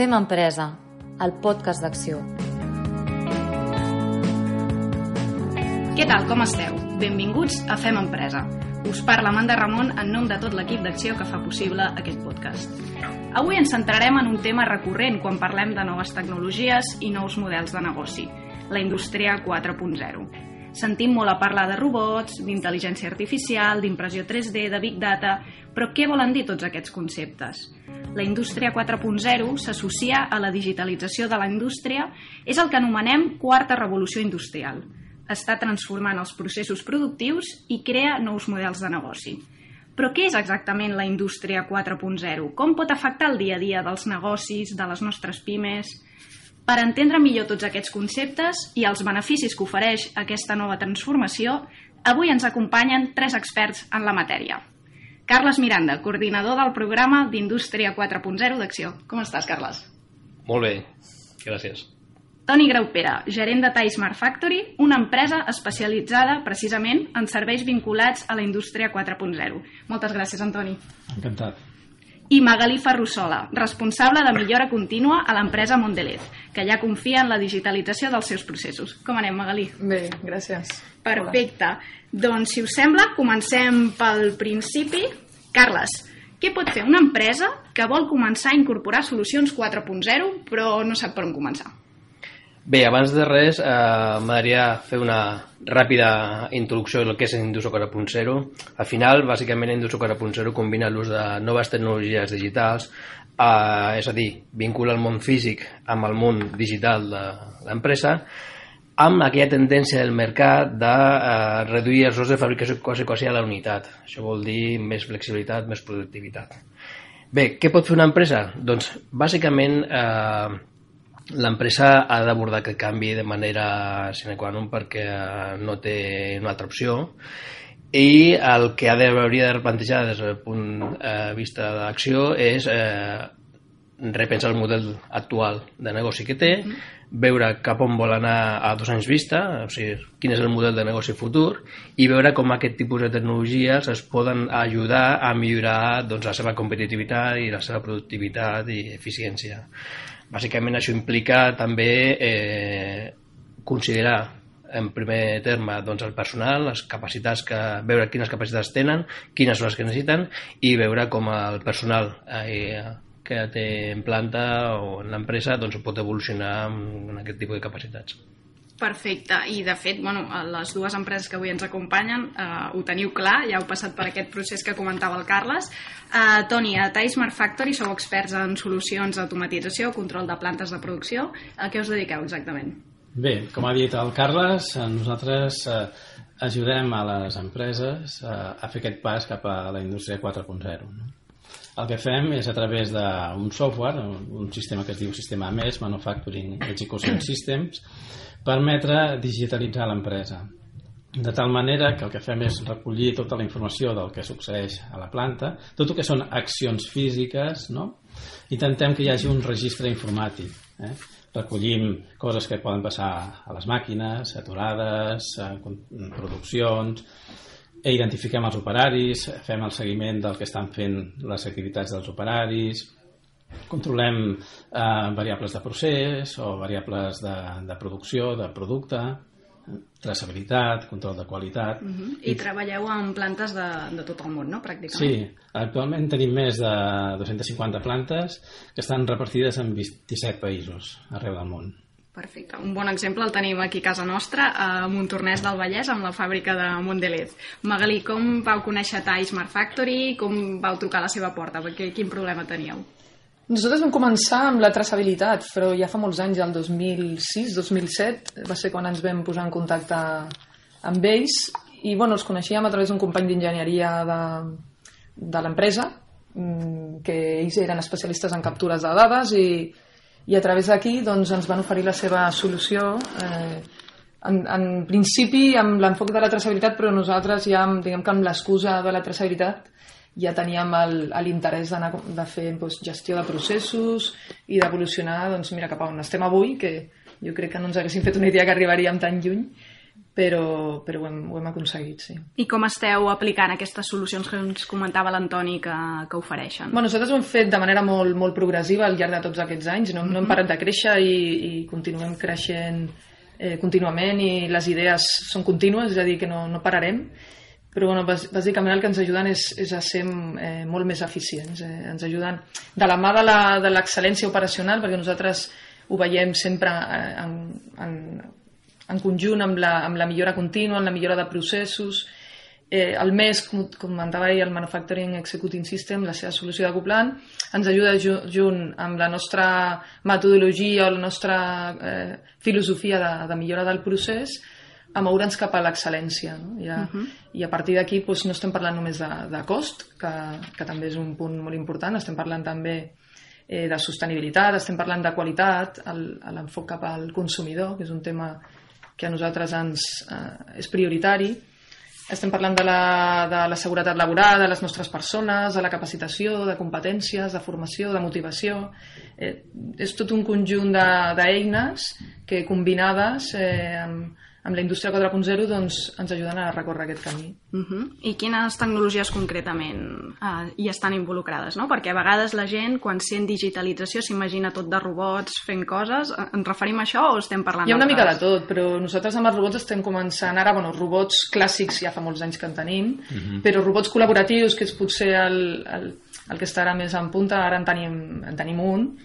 Fem Empresa, el podcast d'acció. Què tal, com esteu? Benvinguts a Fem Empresa. Us parla Amanda Ramon en nom de tot l'equip d'acció que fa possible aquest podcast. Avui ens centrarem en un tema recurrent quan parlem de noves tecnologies i nous models de negoci, la indústria 4.0. Sentim molt a parlar de robots, d'intel·ligència artificial, d'impressió 3D, de Big Data, però què volen dir tots aquests conceptes? La indústria 4.0 s'associa a la digitalització de la indústria, és el que anomenem quarta revolució industrial. Està transformant els processos productius i crea nous models de negoci. Però què és exactament la indústria 4.0? Com pot afectar el dia a dia dels negocis, de les nostres pimes? Per entendre millor tots aquests conceptes i els beneficis que ofereix aquesta nova transformació, avui ens acompanyen tres experts en la matèria. Carles Miranda, coordinador del programa d'Indústria 4.0 d'Acció. Com estàs, Carles? Molt bé, gràcies. Toni Graupera, gerent de Thai Smart Factory, una empresa especialitzada precisament en serveis vinculats a la indústria 4.0. Moltes gràcies, Antoni. Encantat. I Magalí Ferrusola, responsable de millora contínua a l'empresa Mondelez, que ja confia en la digitalització dels seus processos. Com anem, Magalí? Bé, gràcies. Perfecte. Hola. Doncs, si us sembla, comencem pel principi. Carles, què pot fer una empresa que vol començar a incorporar solucions 4.0 però no sap per on començar? Bé, abans de res, eh, m'agradaria fer una ràpida introducció del que és Indústria 4.0. Al final, bàsicament, Indústria 4.0 combina l'ús de noves tecnologies digitals, eh, és a dir, vincula el món físic amb el món digital de l'empresa, amb aquella tendència del mercat de eh, reduir els de fabricació quasi, quasi a la unitat. Això vol dir més flexibilitat, més productivitat. Bé, què pot fer una empresa? Doncs, bàsicament, eh, l'empresa ha d'abordar aquest canvi de manera sine qua non perquè no té una altra opció. I el que ha de, hauria de replantejar des del punt de eh, vista d'acció és eh, repensar el model actual de negoci que té, veure cap on vol anar a dos anys vista, o sigui, quin és el model de negoci futur, i veure com aquest tipus de tecnologies es poden ajudar a millorar doncs, la seva competitivitat i la seva productivitat i eficiència. Bàsicament això implica també eh, considerar en primer terme doncs, el personal, les capacitats que, veure quines capacitats tenen, quines són les que necessiten i veure com el personal eh, que té en planta o en l'empresa doncs pot evolucionar en aquest tipus de capacitats. Perfecte, i de fet, bueno, les dues empreses que avui ens acompanyen eh, ho teniu clar, ja heu passat per aquest procés que comentava el Carles. Eh, Toni, a Thai Smart Factory sou experts en solucions d'automatització, control de plantes de producció. A què us dediqueu exactament? Bé, com ha dit el Carles, eh, nosaltres eh, ajudem a les empreses eh, a fer aquest pas cap a la indústria 4.0. No? El que fem és a través d'un software, un sistema que es diu Sistema MES, Manufacturing Execution Systems, permetre digitalitzar l'empresa. De tal manera que el que fem és recollir tota la informació del que succeeix a la planta, tot el que són accions físiques, no? intentem que hi hagi un registre informàtic. Eh? Recollim coses que poden passar a les màquines, aturades, a produccions, identifiquem els operaris, fem el seguiment del que estan fent les activitats dels operaris, controlem eh, variables de procés o variables de, de producció, de producte, traçabilitat, control de qualitat... Uh. -huh. I, I treballeu en plantes de, de tot el món, no?, pràcticament. Sí, actualment tenim més de 250 plantes que estan repartides en 27 països arreu del món. Perfecte. Un bon exemple el tenim aquí a casa nostra, a Montornès del Vallès, amb la fàbrica de Mondelez. Magalí, com vau conèixer Thai Smart Factory? Com vau trucar a la seva porta? Perquè, quin problema teníeu? Nosaltres vam començar amb la traçabilitat, però ja fa molts anys, el 2006-2007, va ser quan ens vam posar en contacte amb ells i bueno, els coneixíem a través d'un company d'enginyeria de, de l'empresa, mm, que ells eren especialistes en captures de dades i, i a través d'aquí doncs, ens van oferir la seva solució eh, en, en principi amb l'enfoc de la traçabilitat però nosaltres ja diguem que amb l'excusa de la traçabilitat ja teníem l'interès de fer doncs, gestió de processos i d'evolucionar doncs, mira cap a on estem avui que jo crec que no ens haguéssim fet una idea que arribaríem tan lluny però, però ho, hem, ho hem aconseguit, sí. I com esteu aplicant aquestes solucions que ens comentava l'Antoni que, que ofereixen? Bueno, nosaltres ho hem fet de manera molt, molt progressiva al llarg de tots aquests anys, no, no hem parat de créixer i, i continuem creixent eh, contínuament i les idees són contínues, és a dir, que no, no pararem però bueno, bàsicament el que ens ajuden és, és a ser eh, molt més eficients. Eh? Ens ajuden de la mà de l'excel·lència operacional, perquè nosaltres ho veiem sempre eh, en, en, en conjunt amb la, amb la millora contínua, en la millora de processos. Eh, el MES, com comentava ahir, el Manufacturing Executing System, la seva solució de ens ajuda ju junt amb la nostra metodologia o la nostra eh, filosofia de, de millora del procés a moure'ns cap a l'excel·lència. No? I, a, uh -huh. I a partir d'aquí doncs, no estem parlant només de, de cost, que, que també és un punt molt important, estem parlant també eh, de sostenibilitat, estem parlant de qualitat, l'enfoc cap al consumidor, que és un tema que a nosaltres ens, eh, és prioritari, estem parlant de la, de la seguretat laboral, de les nostres persones, de la capacitació, de competències, de formació, de motivació. Eh, és tot un conjunt d'eines de, que combinades eh, amb, amb la indústria 4.0 doncs, ens ajuden a recórrer aquest camí. Uh -huh. I quines tecnologies concretament uh, hi estan involucrades? No? Perquè a vegades la gent, quan sent digitalització, s'imagina tot de robots fent coses. Eh, ens referim a això o estem parlant Hi ha una mica de tot, però nosaltres amb els robots estem començant ara, bueno, robots clàssics ja fa molts anys que en tenim, uh -huh. però robots col·laboratius, que és potser el, el, el que estarà més en punta, ara en tenim, en tenim un,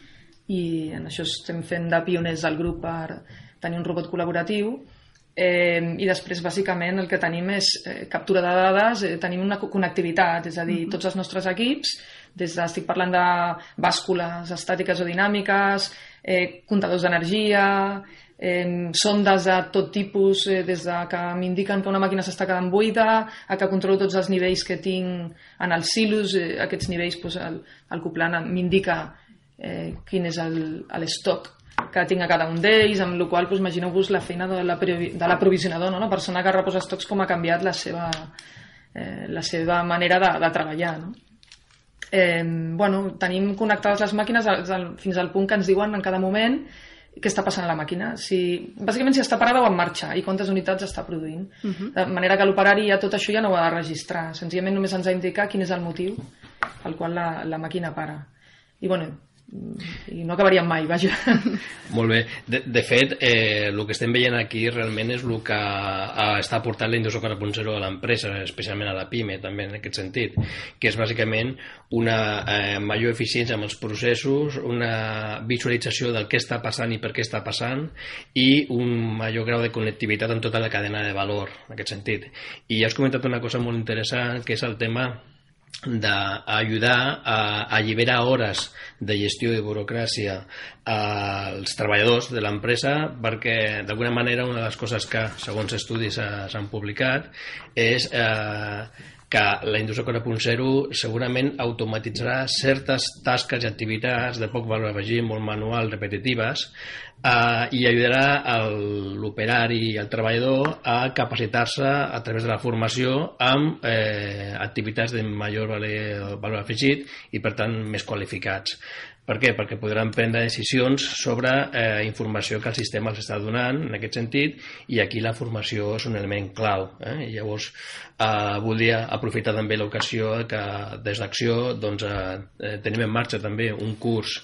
i en això estem fent de pioners al grup per tenir un robot col·laboratiu Eh, I després, bàsicament, el que tenim és eh, captura de dades, eh, tenim una connectivitat, és a dir, tots els nostres equips, des de, estic parlant de bàscules estàtiques o dinàmiques, eh, comptadors d'energia, eh, sondes de tot tipus, eh, des de que m'indiquen que una màquina s'està quedant buida, a que controlo tots els nivells que tinc en els silos, eh, aquests nivells, doncs, el, el Coplan m'indica eh, quin és l'estoc que tinc a cada un d'ells, amb la qual doncs, imagineu-vos la feina de l'aprovisionador, no? la persona que reposa estocs com ha canviat la seva, eh, la seva manera de, de treballar. No? Eh, bueno, tenim connectades les màquines fins al punt que ens diuen en cada moment què està passant a la màquina. Si, bàsicament si està parada o en marxa i quantes unitats està produint. Uh -huh. De manera que l'operari ja tot això ja no ho ha de registrar. Senzillament només ens ha d'indicar quin és el motiu pel qual la, la màquina para. I bueno, i no acabaríem mai, vaja. Molt bé. De, de fet, eh, el que estem veient aquí realment és el que està portant la indústria 4.0 a l'empresa, especialment a la PIME, també en aquest sentit, que és bàsicament una eh, major eficiència amb els processos, una visualització del que està passant i per què està passant i un major grau de connectivitat en tota la cadena de valor, en aquest sentit. I ja has comentat una cosa molt interessant, que és el tema d'ajudar a alliberar hores de gestió i burocràcia als treballadors de l'empresa perquè d'alguna manera una de les coses que segons estudis s'han publicat és eh, que la indústria 4.0 segurament automatitzarà certes tasques i activitats de poc valor afegit, molt manual, repetitives, eh, i ajudarà l'operari i el treballador a capacitar-se a través de la formació amb eh, activitats de major valor, valor afegit i, per tant, més qualificats. Per què? Perquè podran prendre decisions sobre eh, informació que el sistema els està donant en aquest sentit i aquí la formació és un element clau. Eh? I llavors eh, voldria aprofitar també l'ocasió que des d'Acció doncs, eh, tenim en marxa també un curs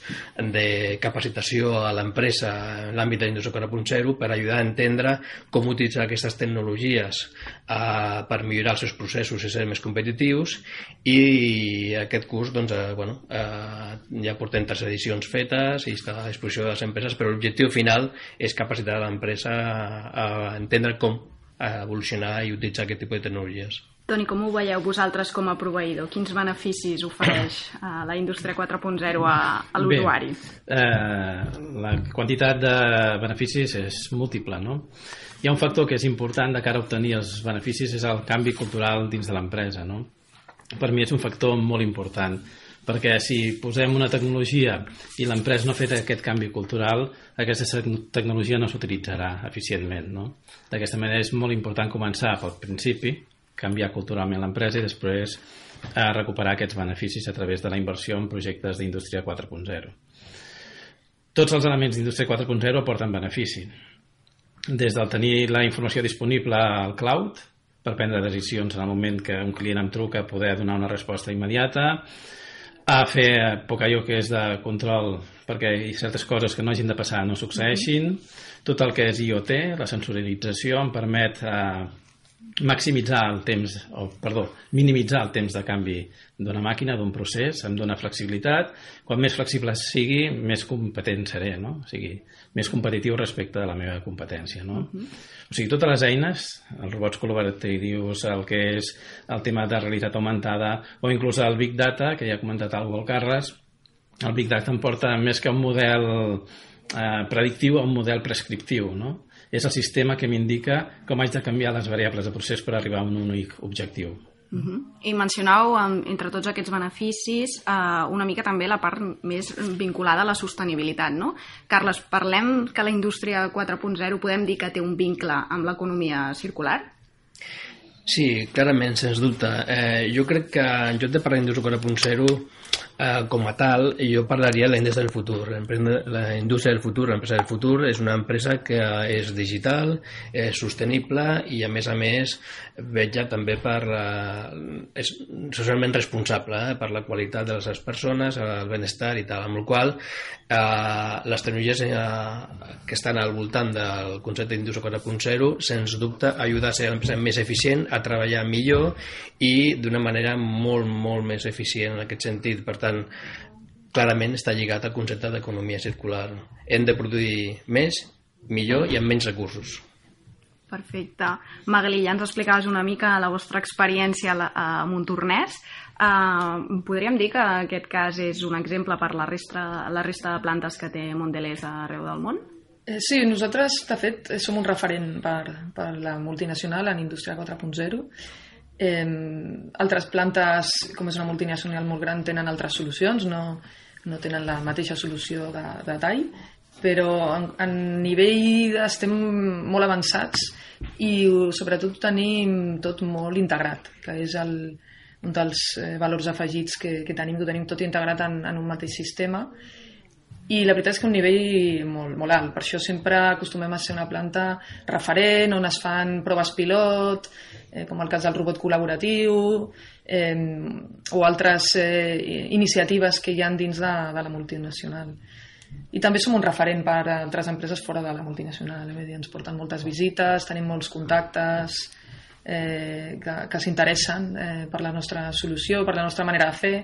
de capacitació a l'empresa en l'àmbit de l'indústria 4.0 per ajudar a entendre com utilitzar aquestes tecnologies eh, per millorar els seus processos i ser més competitius i aquest curs doncs, eh, bueno, eh, ja portem tres edicions fetes i està a disposició de les empreses, però l'objectiu final és capacitar l'empresa a entendre com evolucionar i utilitzar aquest tipus de tecnologies. Toni, com ho veieu vosaltres com a proveïdor? Quins beneficis ofereix a la indústria 4.0 a, a l'usuari? Eh, la quantitat de beneficis és múltiple, no? Hi ha un factor que és important de cara a obtenir els beneficis és el canvi cultural dins de l'empresa, no? Per mi és un factor molt important perquè si posem una tecnologia i l'empresa no ha fet aquest canvi cultural, aquesta tecnologia no s'utilitzarà eficientment. No? D'aquesta manera és molt important començar pel principi, canviar culturalment l'empresa i després a eh, recuperar aquests beneficis a través de la inversió en projectes d'indústria 4.0. Tots els elements d'indústria 4.0 aporten benefici. des del tenir la informació disponible al cloud per prendre decisions en el moment que un client em truca poder donar una resposta immediata a fer poc allò que és de control perquè hi certes coses que no hagin de passar no succeeixin. Tot el que és IoT, la sensorialització em permet eh, maximitzar el temps, o perdó, minimitzar el temps de canvi d'una màquina, d'un procés, em dona flexibilitat. Quan més flexible sigui, més competent seré, no? O sigui, més competitiu respecte de la meva competència, no? Uh -huh. O sigui, totes les eines, els robots col·laboratius, el que és el tema de realitat augmentada, o inclús el Big Data, que ja ha comentat algú el Carles, el Big Data em porta més que un model eh, predictiu a un model prescriptiu, no? És el sistema que m'indica com haig de canviar les variables de procés per arribar a un únic objectiu. Uh -huh. I mencionau, entre tots aquests beneficis, eh, una mica també la part més vinculada a la sostenibilitat, no? Carles, parlem que la indústria 4.0 podem dir que té un vincle amb l'economia circular? Sí, clarament, sens dubte. Eh, jo crec que en lloc de parlar d'indústria 4.0 eh, com a tal, jo parlaria de la indústria del futur. La indústria del futur, l'empresa del futur, és una empresa que és digital, és sostenible i, a més a més, vetja també per... Eh, és socialment responsable eh, per la qualitat de les persones, el benestar i tal, amb el qual eh, les tecnologies eh, que estan al voltant del concepte d'indústria 4.0 sens dubte ajuda a ser l'empresa més eficient, a treballar millor i d'una manera molt, molt més eficient en aquest sentit. Per tant, clarament està lligat al concepte d'economia circular. Hem de produir més, millor i amb menys recursos. Perfecte. Magali, ja ens explicaves una mica la vostra experiència a Montornès. Uh, podríem dir que aquest cas és un exemple per la resta, la resta de plantes que té Mondelez arreu del món? Eh, sí, nosaltres, de fet, som un referent per, per la multinacional en Indústria 4.0 Eh, altres plantes, com és una multinacional molt gran, tenen altres solucions, no, no tenen la mateixa solució de, de tall, però en, en nivell estem molt avançats i sobretot tenim tot molt integrat, que és el, un dels eh, valors afegits que, que tenim, que ho tenim tot integrat en, en un mateix sistema i la veritat és que un nivell molt, molt alt. Per això sempre acostumem a ser una planta referent, on es fan proves pilot, eh, com el cas del robot col·laboratiu, eh, o altres eh, iniciatives que hi han dins de, de la multinacional. I també som un referent per a altres empreses fora de la multinacional. Eh? Ens porten moltes visites, tenim molts contactes, eh, que, que s'interessen eh, per la nostra solució, per la nostra manera de fer,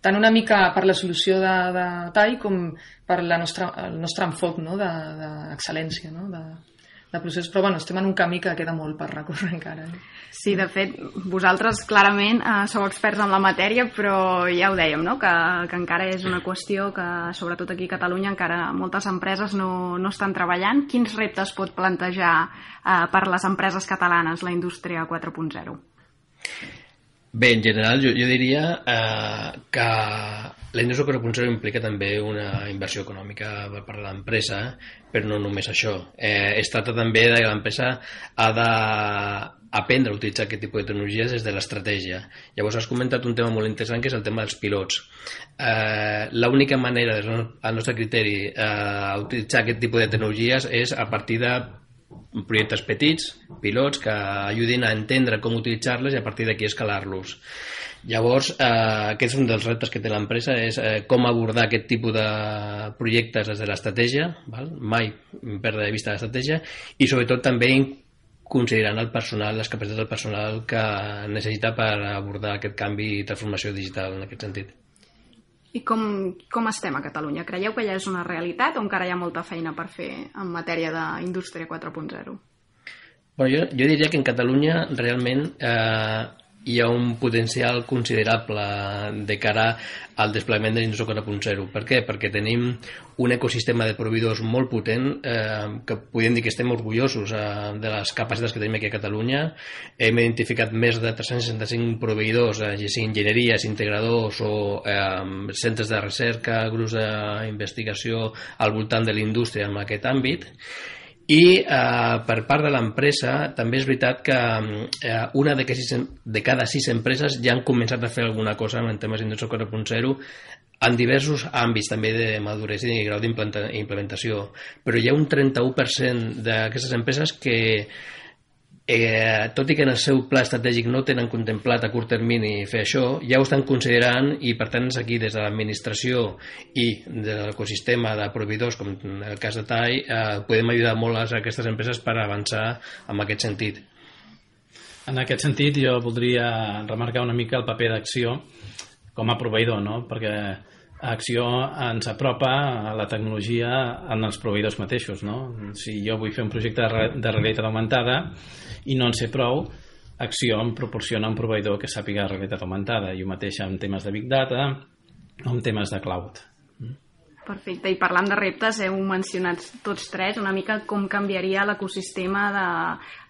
tant una mica per la solució de, de TAI com per la nostra, el nostre enfoc no? d'excel·lència, de, de no? de, de procés, però bueno, estem en un camí que queda molt per recórrer encara. Eh? Sí, de fet, vosaltres clarament eh, sou experts en la matèria, però ja ho dèiem, no? que, que encara és una qüestió que, sobretot aquí a Catalunya, encara moltes empreses no, no estan treballant. Quins reptes pot plantejar eh, per les empreses catalanes la indústria 4.0? Bé, en general jo, jo diria eh, que la indústria 4.0 implica també una inversió econòmica per de l'empresa, però no només això. Eh, es tracta també de que l'empresa ha d'aprendre a utilitzar aquest tipus de tecnologies des de l'estratègia. Llavors has comentat un tema molt interessant que és el tema dels pilots. Eh, L'única manera, al nostre criteri, eh, utilitzar aquest tipus de tecnologies és a partir de projectes petits, pilots, que ajudin a entendre com utilitzar-les i a partir d'aquí escalar-los. Llavors, eh, aquest és un dels reptes que té l'empresa, és eh, com abordar aquest tipus de projectes des de l'estratègia, mai perdre de vista l'estratègia, i sobretot també considerant el personal, les capacitats del personal que necessita per abordar aquest canvi i transformació digital en aquest sentit. I com, com estem a Catalunya? Creieu que ja és una realitat o encara hi ha molta feina per fer en matèria d'indústria 4.0? Bueno, jo, jo diria que en Catalunya realment eh, hi ha un potencial considerable de cara al desplegament de l'indústria 4.0. Per què? Perquè tenim un ecosistema de proveïdors molt potent eh, que podem dir que estem orgullosos eh, de les capacitats que tenim aquí a Catalunya. Hem identificat més de 365 proveïdors, eh, ja siguin enginyeries, integradors o eh, centres de recerca, grups d'investigació al voltant de l'indústria en aquest àmbit I eh, per part de l'empresa també és veritat que eh, una de, sis, de cada sis empreses ja han començat a fer alguna cosa en temes d'indústria 4.0 en diversos àmbits també de maduresa i grau d'implementació, però hi ha un 31% d'aquestes empreses que eh, tot i que en el seu pla estratègic no tenen contemplat a curt termini fer això, ja ho estan considerant i per tant aquí des de l'administració i de l'ecosistema de proveïdors com en el cas de TAI eh, podem ajudar molt a aquestes empreses per avançar en aquest sentit. En aquest sentit jo voldria remarcar una mica el paper d'acció com a proveïdor, no? perquè Acció ens apropa a la tecnologia en els proveïdors mateixos. No? Si jo vull fer un projecte de realitat augmentada i no en sé prou, Acció em proporciona un proveïdor que sàpiga realitat augmentada. Jo mateix en temes de Big Data o en temes de cloud. Perfecte, i parlant de reptes, heu mencionat tots tres una mica com canviaria l'ecosistema de,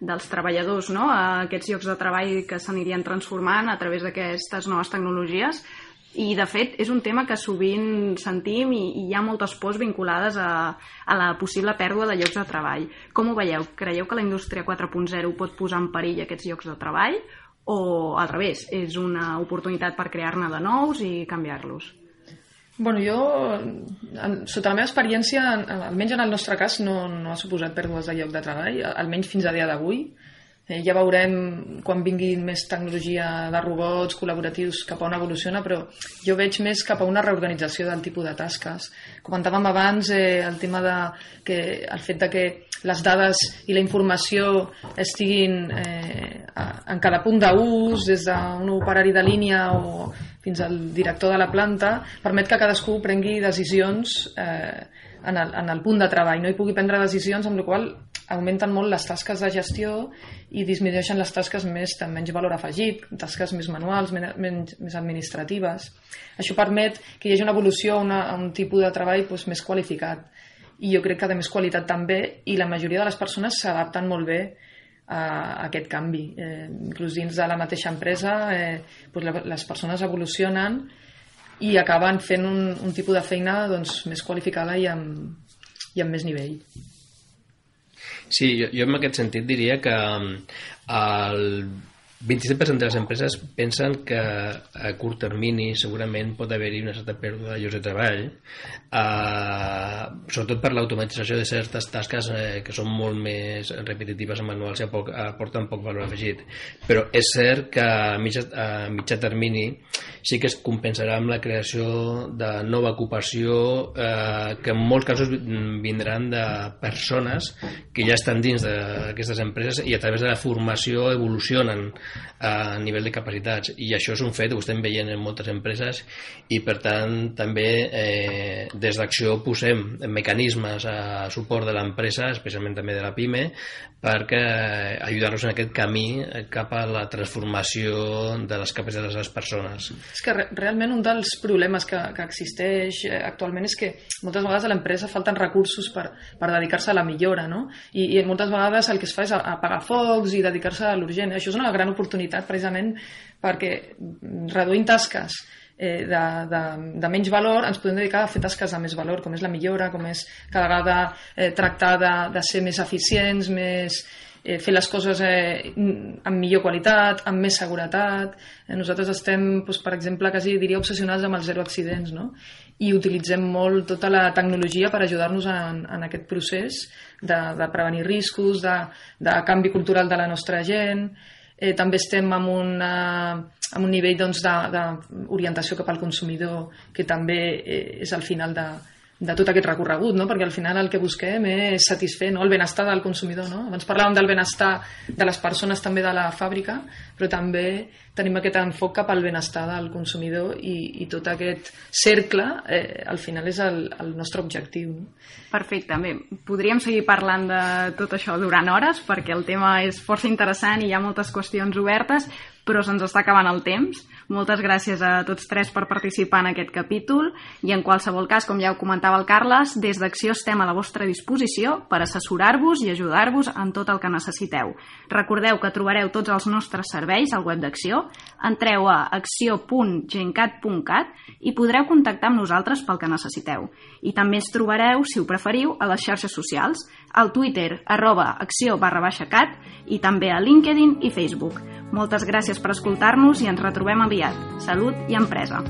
dels treballadors, no? aquests llocs de treball que s'anirien transformant a través d'aquestes noves tecnologies. I, de fet, és un tema que sovint sentim i, i hi ha moltes pors vinculades a, a la possible pèrdua de llocs de treball. Com ho veieu? Creieu que la indústria 4.0 pot posar en perill aquests llocs de treball o, al revés, és una oportunitat per crear-ne de nous i canviar-los? Bueno, jo, en, sota la meva experiència, almenys en el nostre cas, no, no ha suposat pèrdues de lloc de treball, almenys fins a dia d'avui. Eh, ja veurem quan vingui més tecnologia de robots col·laboratius cap a on evoluciona, però jo veig més cap a una reorganització del tipus de tasques. Comentàvem abans eh, el tema de que el fet de que les dades i la informació estiguin eh, en cada punt d'ús, des d'un operari de línia o fins al director de la planta, permet que cadascú prengui decisions eh, en, el, en el punt de treball no? i pugui prendre decisions amb la qual augmenten molt les tasques de gestió i disminueixen les tasques més de menys valor afegit, tasques més manuals, menys, més administratives. Això permet que hi hagi una evolució a, una, a un tipus de treball doncs, més qualificat i jo crec que de més qualitat també i la majoria de les persones s'adapten molt bé a, aquest canvi. Eh, inclús dins de la mateixa empresa eh, doncs les persones evolucionen i acaben fent un, un tipus de feina doncs, més qualificada i amb, i amb més nivell. Sí, jo, jo en aquest sentit diria que el 27% de les empreses pensen que a curt termini segurament pot haver-hi una certa pèrdua de llocs de treball, eh, sobretot per l'automatització de certes tasques eh, que són molt més repetitives i manuals i poc, aporten poc valor afegit. Però és cert que a mitjà, a mitjà termini sí que es compensarà amb la creació de nova ocupació eh, que en molts casos vindran de persones que ja estan dins d'aquestes empreses i a través de la formació evolucionen a nivell de capacitats i això és un fet, ho estem veient en moltes empreses i per tant també eh, des d'acció posem mecanismes a suport de l'empresa, especialment també de la PIME, perquè ajudar-los en aquest camí cap a la transformació de les capacitats de les persones. És que re realment un dels problemes que, que existeix eh, actualment és que moltes vegades a l'empresa falten recursos per, per dedicar-se a la millora, no? I, I moltes vegades el que es fa és apagar focs i dedicar-se a l'urgent. Això és una gran oportunitat precisament perquè reduint tasques eh, de, de, de menys valor ens podem dedicar a fer tasques de més valor, com és la millora, com és cada vegada eh, tractar de, de ser més eficients, més, eh, fer les coses eh, amb millor qualitat, amb més seguretat. Eh, nosaltres estem, doncs, per exemple, quasi diria obsessionats amb els zero accidents, no? i utilitzem molt tota la tecnologia per ajudar-nos en, en aquest procés de, de prevenir riscos, de, de canvi cultural de la nostra gent, eh, també estem amb, una, amb un nivell doncs, d'orientació cap al consumidor que també eh, és al final de, de tot aquest recorregut, no? perquè al final el que busquem és satisfer no? el benestar del consumidor. No? Abans parlàvem del benestar de les persones també de la fàbrica, però també tenim aquest enfoc cap al benestar del consumidor i, i tot aquest cercle eh, al final és el, el nostre objectiu. No? Perfecte, bé, podríem seguir parlant de tot això durant hores perquè el tema és força interessant i hi ha moltes qüestions obertes, però se'ns està acabant el temps. Moltes gràcies a tots tres per participar en aquest capítol i en qualsevol cas, com ja ho comentava el Carles, des d'Acció estem a la vostra disposició per assessorar-vos i ajudar-vos en tot el que necessiteu. Recordeu que trobareu tots els nostres serveis al web d'Acció. Entreu a acció.gencat.cat i podreu contactar amb nosaltres pel que necessiteu. I també ens trobareu, si ho preferiu, a les xarxes socials, al Twitter, arroba acció barra baixa cat i també a LinkedIn i Facebook. Moltes gràcies per escoltar-nos i ens retrobem aviat. Salut i empresa!